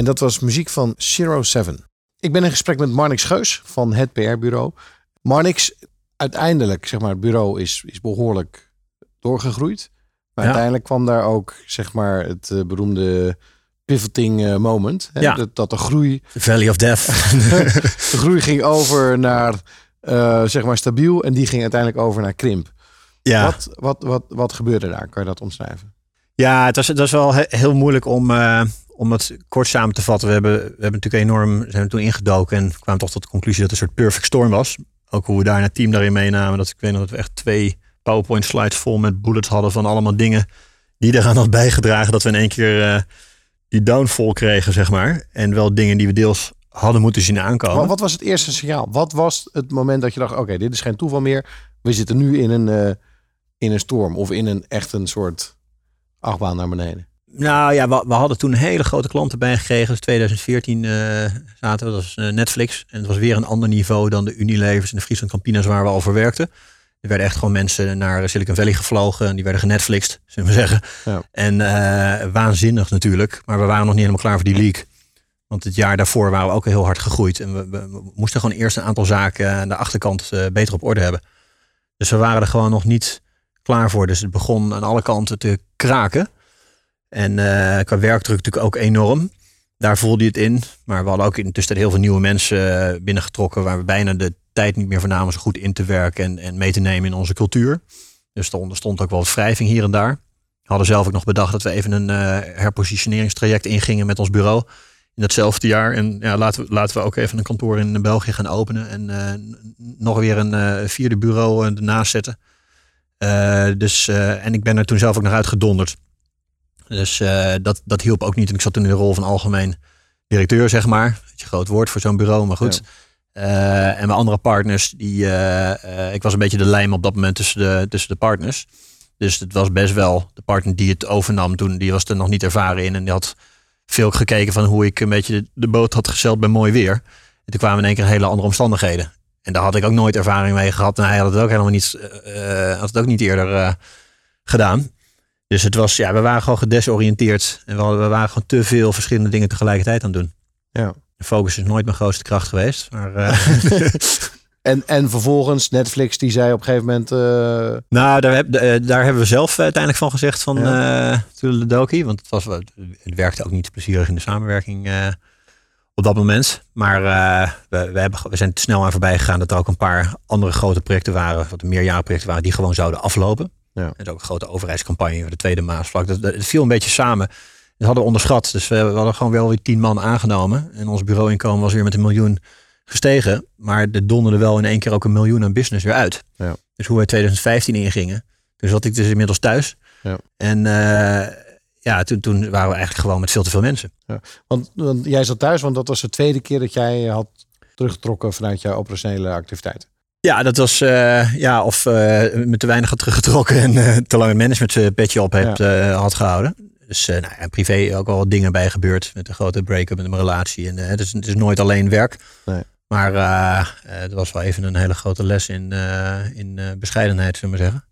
En dat was muziek van Zero Seven. Ik ben in gesprek met Marnix Geus van het PR-bureau. Marnix, uiteindelijk, zeg maar, het bureau is, is behoorlijk doorgegroeid. Maar Ja. uiteindelijk kwam daar ook, zeg maar, het eh, beroemde pivoting eh, moment. Hè? Ja. Dat, dat de groei Valley of Death. de groei ging over naar, eh, zeg maar, stabiel. En die ging uiteindelijk over naar krimp. ja. Wat, wat, wat, wat gebeurde daar? Kan je dat omschrijven? Ja, het was, het was wel he- heel moeilijk om, om het kort samen te vatten. We hebben, we hebben natuurlijk enorm zijn we toen ingedoken en kwamen toch tot de conclusie dat het een soort perfect storm was. Ook hoe we daar het team daarin meenamen. Dat ik weet nog dat we echt twee PowerPoint slides vol met bullets hadden van allemaal dingen die eraan had bijgedragen dat we in één keer eh, die downfall kregen, zeg maar. En wel dingen die we deels hadden moeten zien aankomen. Wat, wat was het eerste signaal? Wat was het moment dat je dacht, oké, dit is geen toeval meer. We zitten nu in een, eh, in een storm of in een echt een soort achtbaan naar beneden. Nou ja, we, we hadden toen een hele grote klant erbij gekregen. Dus 2014 eh, zaten we, dat was eh, Netflix. En het was weer een ander niveau dan de Unilevers en de Friesland Campina's waar we al voor werkten. Er werden echt gewoon mensen naar Silicon Valley gevlogen. En die werden genetflixt, zullen we zeggen. Ja. En eh, waanzinnig natuurlijk. Maar we waren nog niet helemaal klaar voor die leak. Want het jaar daarvoor waren we ook heel hard gegroeid. En we, we- we moesten gewoon eerst een aantal zaken aan de achterkant beter op orde hebben. Dus we waren er gewoon nog niet klaar voor. Dus het begon aan alle kanten te kraken. En eh, qua werkdruk natuurlijk ook enorm. Daar voelde je het in. Maar we hadden ook intussen heel veel nieuwe mensen eh, binnengetrokken. Waar we bijna de tijd niet meer voornamen zo goed in te werken en, en mee te nemen in onze cultuur. Dus er ontstond ook wel wat wrijving hier en daar. We hadden zelf ook nog bedacht dat we even een eh, herpositioneringstraject ingingen met ons bureau. In datzelfde jaar. En ja, laten, we, laten we ook even een kantoor in België gaan openen. En nog weer een vierde bureau ernaast zetten. Dus, en ik ben er toen zelf ook naar uitgedonderd. Dus eh, dat, dat hielp ook niet. En ik zat toen in de rol van algemeen directeur, zeg maar. Beetje groot woord voor zo'n bureau, maar goed. Eh, en mijn andere partners, die, eh, ik was een beetje de lijm op dat moment tussen de, tussen de partners. Dus het was best wel de partner die het overnam toen, die was er nog niet ervaren in. En die had veel gekeken van hoe ik een beetje de, de boot had gezeild bij mooi weer. En toen kwamen in één keer hele andere omstandigheden. En daar had ik ook nooit ervaring mee gehad. En hij had het ook helemaal niet, had het ook niet eerder gedaan. Dus het was, ja, we waren gewoon gedesoriënteerd. En we, hadden- we waren gewoon te veel verschillende dingen tegelijkertijd aan het doen. Ja. De focus is nooit mijn grootste kracht geweest. Maar, eh, En, en vervolgens Netflix, die zei op een gegeven moment... eh, nou, daar, heb, eh, daar hebben we zelf uiteindelijk van gezegd van eh Doki. Want het, was, het werkte ook niet plezierig in de samenwerking op dat moment. Maar we, we, hebben, we zijn te snel aan voorbij gegaan dat er ook een paar andere grote projecten waren. Wat meerjarenprojecten waren die gewoon zouden aflopen. Ja. En ook een grote overheidscampagne voor de tweede Maasvlak. Dat, dat, het viel een beetje samen. Dat hadden we onderschat. Dus we, we hadden gewoon wel weer tien man aangenomen. En ons bureauinkomen was weer met een miljoen gestegen. Maar er donderde wel in één keer ook een miljoen aan business weer uit. Ja. Dus hoe wij 2015 ingingen. Toen zat ik dus inmiddels thuis. Ja. En eh, ja, toen, toen waren we eigenlijk gewoon met veel te veel mensen. want, want jij zat thuis, want dat was de tweede keer dat jij had teruggetrokken vanuit jouw operationele activiteiten. Ja, dat was eh, ja, of eh, me te weinig had teruggetrokken en eh, te lang een management petje op heb, eh, had gehouden. Dus nou ja, privé ook al wat dingen bij gebeurd. Met een grote break-up met mijn relatie. En, het, is, het is nooit alleen werk. Nee. Maar het was wel even een hele grote les in, in bescheidenheid, zullen we maar zeggen.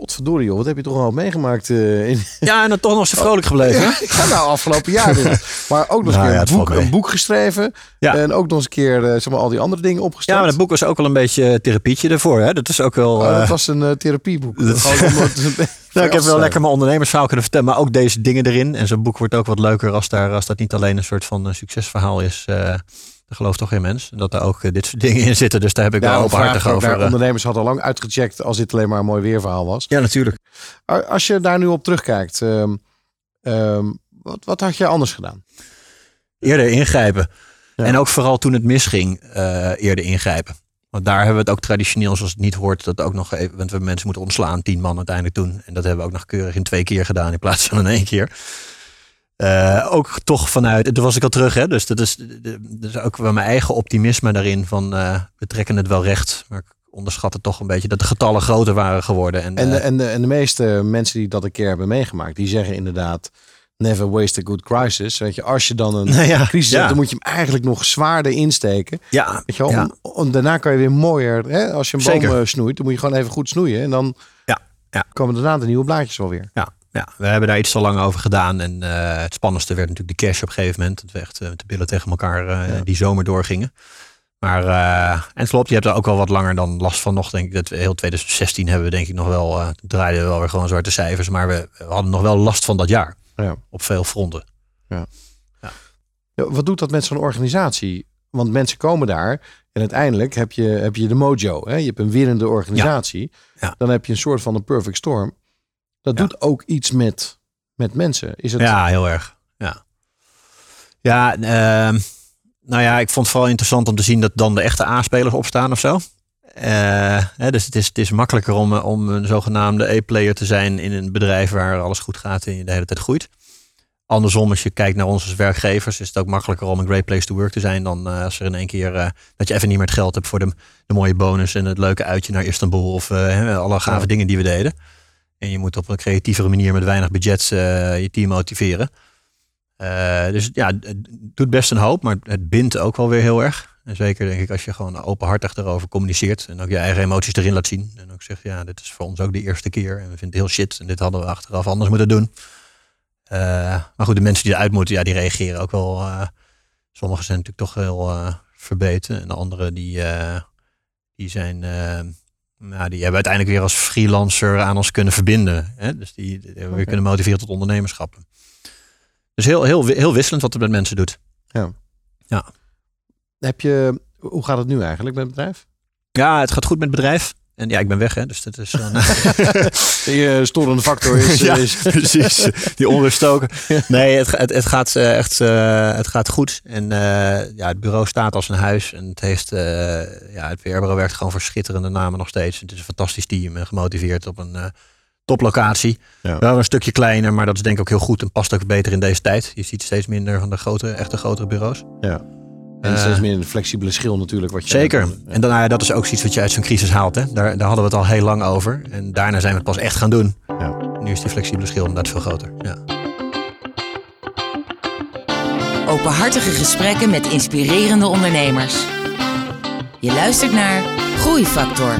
Potverdorie joh, wat heb je toch al meegemaakt? eh, in... Ja, en dan toch nog zo vrolijk gebleven. Ja, ik ga nou afgelopen jaar doen. Maar ook nog eens Nou een, keer boek, een geschreven. Ja. En ook nog eens een keer eh, zeg maar, al die andere dingen opgesteld. Ja, maar dat boek was ook wel een beetje therapietje ervoor. Hè? Dat is ook wel... Oh, dat eh, was een eh, therapieboek. dat- Nou, ik heb wel lekker mijn ondernemersverhaal kunnen vertellen, maar ook deze dingen erin. En zo'n boek wordt ook wat leuker als, daar, als dat niet alleen een soort van eh, succesverhaal is. Daar gelooft toch geen mens. En dat daar ook eh, dit soort dingen in zitten. Dus daar heb ik Ja, wel openhartig over. eh. ondernemers hadden al lang uitgecheckt als dit alleen maar een mooi weerverhaal was. Ja, natuurlijk. Als je daar nu op terugkijkt, ehm, ehm, wat, wat had je anders gedaan? Eerder ingrijpen. En ook vooral toen het misging, eh, eerder ingrijpen. Want daar hebben we het ook traditioneel, zoals het niet hoort, dat ook nog even, want we mensen moeten ontslaan, tien man uiteindelijk toen. En dat hebben we ook nog keurig in twee keer gedaan in plaats van in één keer. Eh, ook toch vanuit, toen was ik al terug, hè, dus dat is, dat is ook wel mijn eigen optimisme daarin van eh, we trekken het wel recht. Maar ik onderschat het toch een beetje dat de getallen groter waren geworden. En, En de, eh, en, de, en de meeste mensen die dat een keer hebben meegemaakt, die zeggen inderdaad: never waste a good crisis. Weet je, als je dan een Nou ja, crisis ja. hebt, dan moet je hem eigenlijk nog zwaarder insteken. ja, Weet je wel? ja. Om- om- daarna kan je weer mooier. Hè? Als je een boom Zeker. snoeit, dan moet je gewoon even goed snoeien. En dan Ja, ja. komen daarna de nieuwe blaadjes wel weer. Ja, Ja, we hebben daar iets te lang over gedaan. En eh, het spannendste werd natuurlijk de cash op een gegeven moment. Dat we echt eh, met de billen tegen elkaar eh, die zomer doorgingen. Maar, en het klopt, je hebt er ook wel wat langer dan last van nog. Denk ik dat we heel 2016 hebben we denk ik nog wel, eh draaiden we wel weer gewoon zwarte cijfers. Maar we, we hadden nog wel last van dat jaar. Ja. Op veel fronten. Ja, wat doet dat met zo'n organisatie? Want mensen komen daar en uiteindelijk heb je, heb je de mojo. Hè? Je hebt een winnende organisatie. Ja. Dan heb je een soort van een perfect storm. Dat doet ook iets met, met mensen. Is het, Ja, heel erg. Ja, ja ehm, nou ja, ik vond het vooral interessant om te zien dat dan de echte A-spelers opstaan of zo. Eh, hè, dus het is, het is makkelijker om, om een zogenaamde E-player te zijn in een bedrijf waar alles goed gaat en je de hele tijd groeit. Andersom, als je kijkt naar ons als werkgevers, is het ook makkelijker om een great place to work te zijn dan eh, als er in één keer eh, dat je even niet meer het geld hebt voor de, de mooie bonus en het leuke uitje naar Istanbul of alle gave Ja. dingen die we deden. En je moet op een creatievere manier met weinig budget eh, je team motiveren. Eh, dus ja, het doet best een hoop, maar het bindt ook wel weer heel erg. En zeker denk ik als je gewoon openhartig erover communiceert en ook je eigen emoties erin laat zien. En ook zegt, ja, dit is voor ons ook de eerste keer en we vinden het heel shit en dit hadden we achteraf anders moeten doen. Eh, maar goed, de mensen die eruit moeten, ja, die reageren ook wel. sommigen zijn natuurlijk toch heel verbeten en de anderen die, die zijn... nou, die hebben uiteindelijk weer als freelancer aan ons kunnen verbinden. Hè? Dus die, die hebben we weer kunnen motiveren tot ondernemerschap. Dus heel, heel, heel wisselend wat het met mensen doet. Ja. Ja. Heb je, hoe gaat het nu eigenlijk met het bedrijf? Ja, het gaat goed met het bedrijf. En ja, ik ben weg, hè, dus dat is dan... Je storende factor is... ja, is precies. Die onrust ook. Nee, het, het, het, gaat eh, echt eh, het gaat goed. En eh, ja, het bureau staat als een huis. En het heeft, eh, ja, het PR-bureau werkt gewoon voor schitterende namen nog steeds. Het is een fantastisch team en gemotiveerd op een eh, toplocatie. Ja. Wel een stukje kleiner, maar dat is denk ik ook heel goed en past ook beter in deze tijd. Je ziet steeds minder van de grote, echte grotere bureaus. Ja. En Eh, steeds meer een flexibele schil natuurlijk. Wat je Zeker. Ja. En dan, nou ja, dat is ook iets wat je uit zo'n crisis haalt. Hè? Daar, daar hadden we het al heel lang over. En daarna zijn we het pas echt gaan doen. Ja. Nu is die flexibele schil inderdaad veel groter. Ja. Openhartige gesprekken met inspirerende ondernemers. Je luistert naar Groeifactor.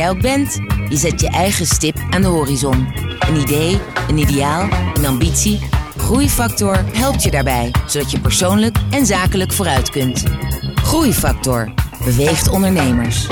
jij bent, je zet je eigen stip aan de horizon. Een idee, een ideaal, een ambitie. Groeifactor helpt je daarbij, zodat je persoonlijk en zakelijk vooruit kunt. Groeifactor beweegt ondernemers.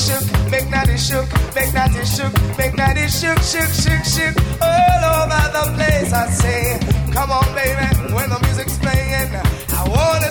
shook, make that it shook, make that it shook, make that it shook, shook, shook, shook, all over the place. I say, come on, baby, when the music's playing, I wanna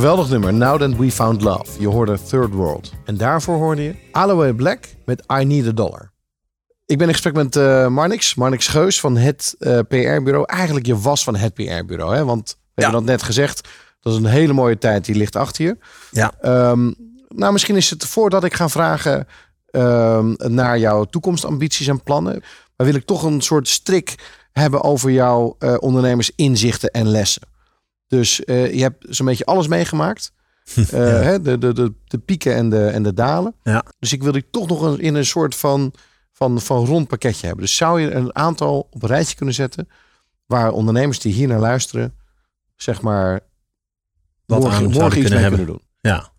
Geweldig nummer, Now That We Found Love. Je hoorde Third World. En daarvoor hoorde je Aloe Black met I Need a Dollar. Ik ben in gesprek met eh, Marnix, Marnix Geus van het eh, PR-bureau. Eigenlijk je was van het PR-bureau, hè? want we hebben dat net gezegd. Dat is een hele mooie tijd, die ligt achter je. Ja. Ehm, nou, misschien is het voordat ik ga vragen ehm, naar jouw toekomstambities en plannen. Maar wil ik toch een soort strik hebben over jouw eh, ondernemersinzichten en lessen. Dus eh, je hebt zo'n beetje alles meegemaakt. Eh, hè, de, de, de, de pieken en de, en de dalen. Ja. Dus ik wil die toch nog in een soort van, van, van rond pakketje hebben. Dus zou je een aantal op een rijtje kunnen zetten... waar ondernemers die hier naar luisteren... zeg maar Wat morgen, aan morgen iets kunnen mee hebben. kunnen doen. Ja.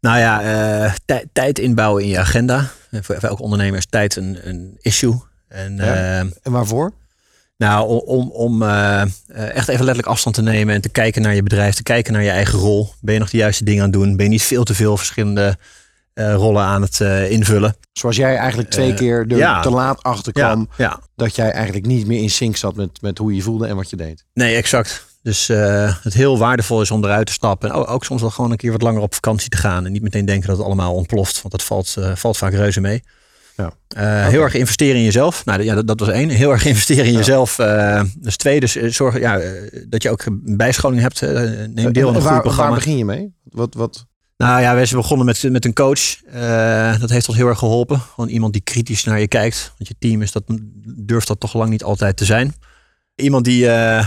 Nou ja, eh, tij- tijd inbouwen in je agenda. En voor, elke ondernemer is tijd een, een issue. En, Ja. En waarvoor? Nou, om, om, eh, eh, echt even letterlijk afstand te nemen en te kijken naar je bedrijf, te kijken naar je eigen rol. Ben je nog de juiste dingen aan het doen? Ben je niet veel te veel verschillende eh, rollen aan het invullen? Zoals jij eigenlijk twee keer er ja. te laat achter kwam... Ja, ja. dat jij eigenlijk niet meer in sync zat met, met hoe je voelde en wat je deed. Nee, exact. Dus het heel waardevol is om eruit te stappen. En ook, ook soms wel gewoon een keer wat langer op vakantie te gaan. En niet meteen denken dat het allemaal ontploft. Want dat valt, valt vaak reuze mee. Ja. Eh, Heel erg investeren in jezelf. Nou ja, dat, dat was één. Heel erg investeren in jezelf. eh dus twee, dus eh, zorg ja, dat je ook bijscholing hebt. neem deel aan En een waar, goed programma. waar begin je mee? Wat, wat, Nou ja, wij zijn begonnen met, met een coach. Dat heeft ons heel erg geholpen. Gewoon iemand die kritisch naar je kijkt. Want je team is dat, durft dat toch lang niet altijd te zijn. Iemand die, eh,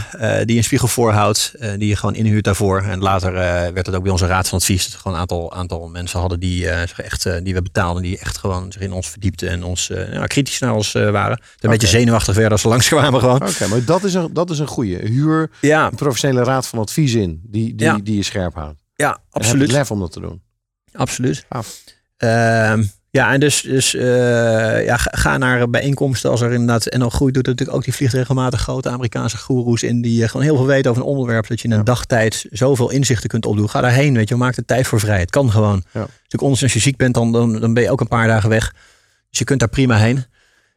eh, die een spiegel voorhoudt, eh, die je gewoon inhuurt daarvoor. En later werd het ook bij onze raad van advies. Dat we gewoon een aantal, aantal mensen hadden die, echt, die we betaalden. Die echt gewoon zich in ons verdiepten en ons ja, kritisch naar ons waren. Een beetje zenuwachtig werden als ze langskwamen gewoon. Oké, maar dat is een, dat is een goede. Huur Ja. een professionele raad van advies in, die, die, Ja. die je scherp houdt. Ja, En heb absoluut. lef om dat te doen. Absoluut. Ja, en dus, dus eh, ja, ga, naar bijeenkomsten als er inderdaad. En dan groeit doet natuurlijk ook die vliegt regelmatig grote Amerikaanse goeroes in die eh, gewoon heel veel weten over een onderwerp. Dat je in een dagtijd zoveel inzichten kunt opdoen. Ga daarheen, weet je, maak er tijd voor vrij. Het kan gewoon. Ja. Natuurlijk anders als je ziek bent, dan, dan, dan ben je ook een paar dagen weg. Dus je kunt daar prima heen.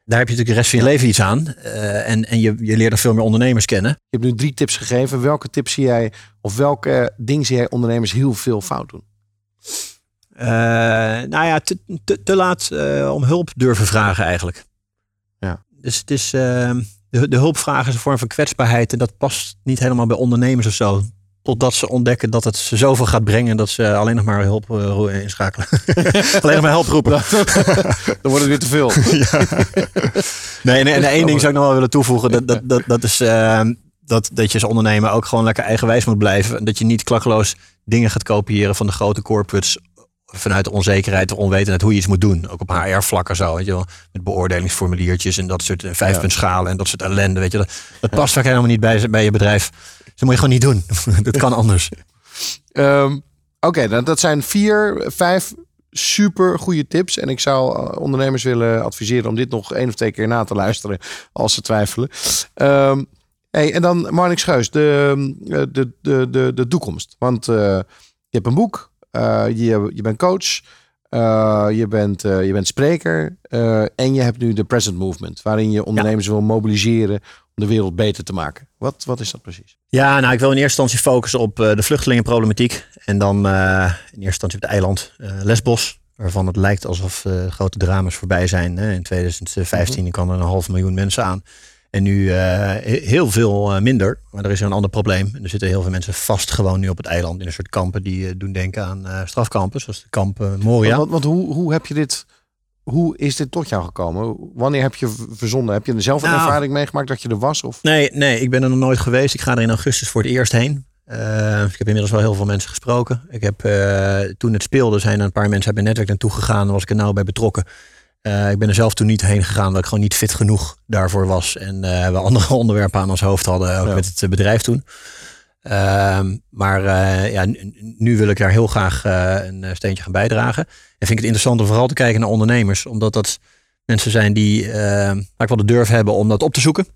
Daar heb je natuurlijk de rest van je leven iets aan. Eh, en en je, je leert er veel meer ondernemers kennen. Je hebt nu drie tips gegeven. Welke tips zie jij, of welke dingen zie jij ondernemers heel veel fout doen? Eh, nou ja, te, te, te laat eh, om hulp durven vragen eigenlijk. Ja. Dus het is, eh, de, de hulpvraag is een vorm van kwetsbaarheid en dat past niet helemaal bij ondernemers of zo. Totdat ze ontdekken dat het ze zoveel gaat brengen dat ze alleen nog maar hulp eh, inschakelen. alleen nog maar hulp roepen. Dan wordt het weer te veel. Nee, nee, en één ding zou ik nog wel willen toevoegen. Dat, dat, dat, dat is eh, dat, dat je als ondernemer ook gewoon lekker eigenwijs moet blijven. En Dat je niet klakkeloos dingen gaat kopiëren van de grote corporates vanuit de onzekerheid, de onwetendheid hoe je iets moet doen. Ook op HR-vlak en zo, weet je wel. Met beoordelingsformuliertjes en dat soort eh, vijfpuntschalen en dat soort ellende, weet je. Dat, dat past vaak helemaal niet bij, bij je bedrijf. Dat moet je gewoon niet doen. dat kan anders. Ehm, Oké, nou, dat zijn vier, vijf super goede tips. En ik zou eh, ondernemers willen adviseren om dit nog één of twee keer na te luisteren als ze twijfelen. Ehm, hey, en dan Marnix Geus, de, eh, de, de, de, de toekomst. Want je hebt een boek, je, je bent coach, eh, je, bent, eh, je bent spreker eh, en je hebt nu de Present Movement, waarin je ondernemers wil mobiliseren om de wereld beter te maken. Wat, wat is dat precies? Ja, nou, ik wil in eerste instantie focussen op eh, de vluchtelingenproblematiek. En dan eh, in eerste instantie op het eiland eh, Lesbos. Waarvan het lijkt alsof eh, grote drama's voorbij zijn. Hè. In 2015 kwam er een half miljoen mensen aan. En nu he- heel veel eh, minder. Maar er is een ander probleem. Er zitten heel veel mensen vast gewoon nu op het eiland. In een soort kampen die eh, doen denken aan eh, strafkampen. Zoals de kamp Moria. Want, want hoe, hoe heb je dit... Hoe is dit tot jou gekomen? Wanneer heb je v- verzonden? Heb je er zelf een Nou. ervaring meegemaakt dat je er was? Of? Nee, nee, ik ben er nog nooit geweest. Ik ga er in augustus voor het eerst heen. Ik heb inmiddels wel heel veel mensen gesproken. Ik heb, toen het speelde zijn er een paar mensen uit mijn netwerk naartoe gegaan. Daar was ik er nauw bij betrokken. Eh, ik ben er zelf toen niet heen gegaan, omdat ik gewoon niet fit genoeg daarvoor was. En eh, we andere onderwerpen aan ons hoofd hadden, ook Ja. met het eh, bedrijf toen. Ehm, maar ja, nu, nu wil ik daar heel graag een steentje gaan bijdragen. En vind ik het interessant om vooral te kijken naar ondernemers. Omdat dat mensen zijn die eh, vaak wel de durf hebben om dat op te zoeken.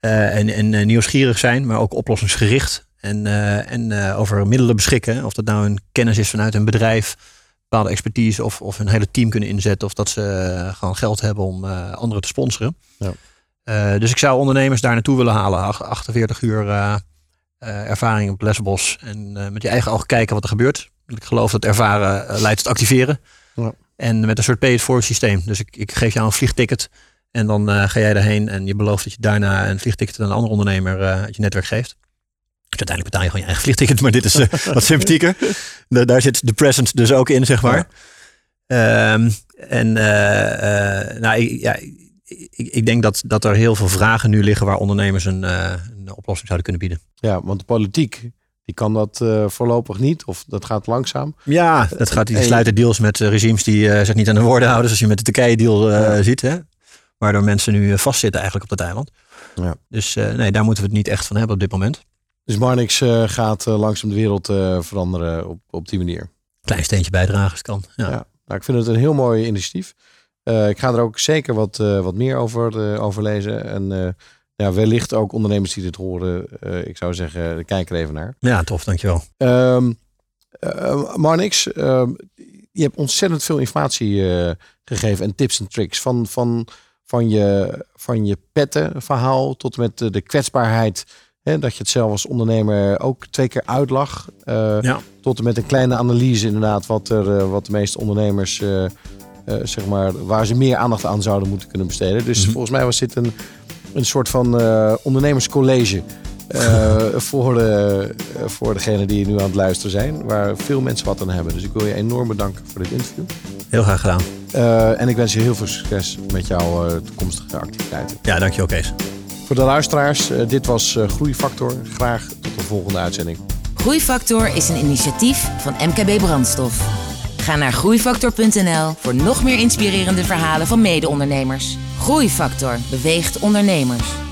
En en nieuwsgierig zijn, maar ook oplossingsgericht. En, en over middelen beschikken. Of dat nou een kennis is vanuit een bedrijf, bepaalde expertise of, of een hele team kunnen inzetten. Of dat ze eh, gewoon geld hebben om eh, anderen te sponsoren. Ja. Eh, dus ik zou ondernemers daar naartoe willen halen. Ach- 48 uur ervaring op Lesbos en met je eigen ogen kijken wat er gebeurt. Ik geloof dat ervaren leidt tot activeren. Ja. En met een soort pay it forward systeem. Dus ik, ik geef jou een vliegticket en dan ga jij daarheen en je belooft dat je daarna een vliegticket aan een andere ondernemer eh, uit je netwerk geeft. Dus uiteindelijk betaal je gewoon je eigen vliegticket, maar dit is eh, wat sympathieker. Da- daar zit de present dus ook in, zeg maar. Ehm, en eh, eh, nou, ik, ja, ik, ik denk dat, dat er heel veel vragen nu liggen waar ondernemers een, een oplossing zouden kunnen bieden. Ja, want de politiek die kan dat voorlopig niet. Of dat gaat langzaam. Ja, dat gaat, die En- sluiten deals met regimes die zich niet aan de woorden houden. Zoals je met de Turkije-deal ziet. Hè? Waardoor mensen nu vastzitten eigenlijk op dat eiland. Ja. Dus nee, daar moeten we het niet echt van hebben op dit moment. Dus Marnix eh, gaat eh, langzaam de wereld eh, veranderen op, op die manier. Klein steentje bijdragen het kan. Ja. Ja. Nou, ik vind het een heel mooi initiatief. Ik ga er ook zeker wat, wat meer over, eh, over lezen. En ja, wellicht ook ondernemers die dit horen. ik zou zeggen, kijk er even naar. ja, tof, dankjewel. Eh, Marnix, ehm, je hebt ontzettend veel informatie gegeven en tips en tricks. Van, van, van, je, van je pettenverhaal tot en met de kwetsbaarheid. Hè, dat je het zelf als ondernemer ook twee keer uitlag. Eh, Ja. Tot en met een kleine analyse inderdaad. Wat, er, eh, wat de meeste ondernemers, eh, zeg maar, waar ze meer aandacht aan zouden moeten kunnen besteden. Dus Mhm. volgens mij was dit een, een soort van ondernemerscollege. voor, de, voor degene die nu aan het luisteren zijn. Waar veel mensen wat aan hebben. Dus ik wil je enorm bedanken voor dit interview. Heel graag gedaan. En ik wens je heel veel succes met jouw toekomstige activiteiten. Ja, dankjewel Kees. Voor de luisteraars, eh, dit was eh, Groeifactor. Graag tot de volgende uitzending. Groeifactor is een initiatief van MKB Brandstof. Ga naar groeifactor.nl voor nog meer inspirerende verhalen van mede-ondernemers. Groeifactor beweegt ondernemers.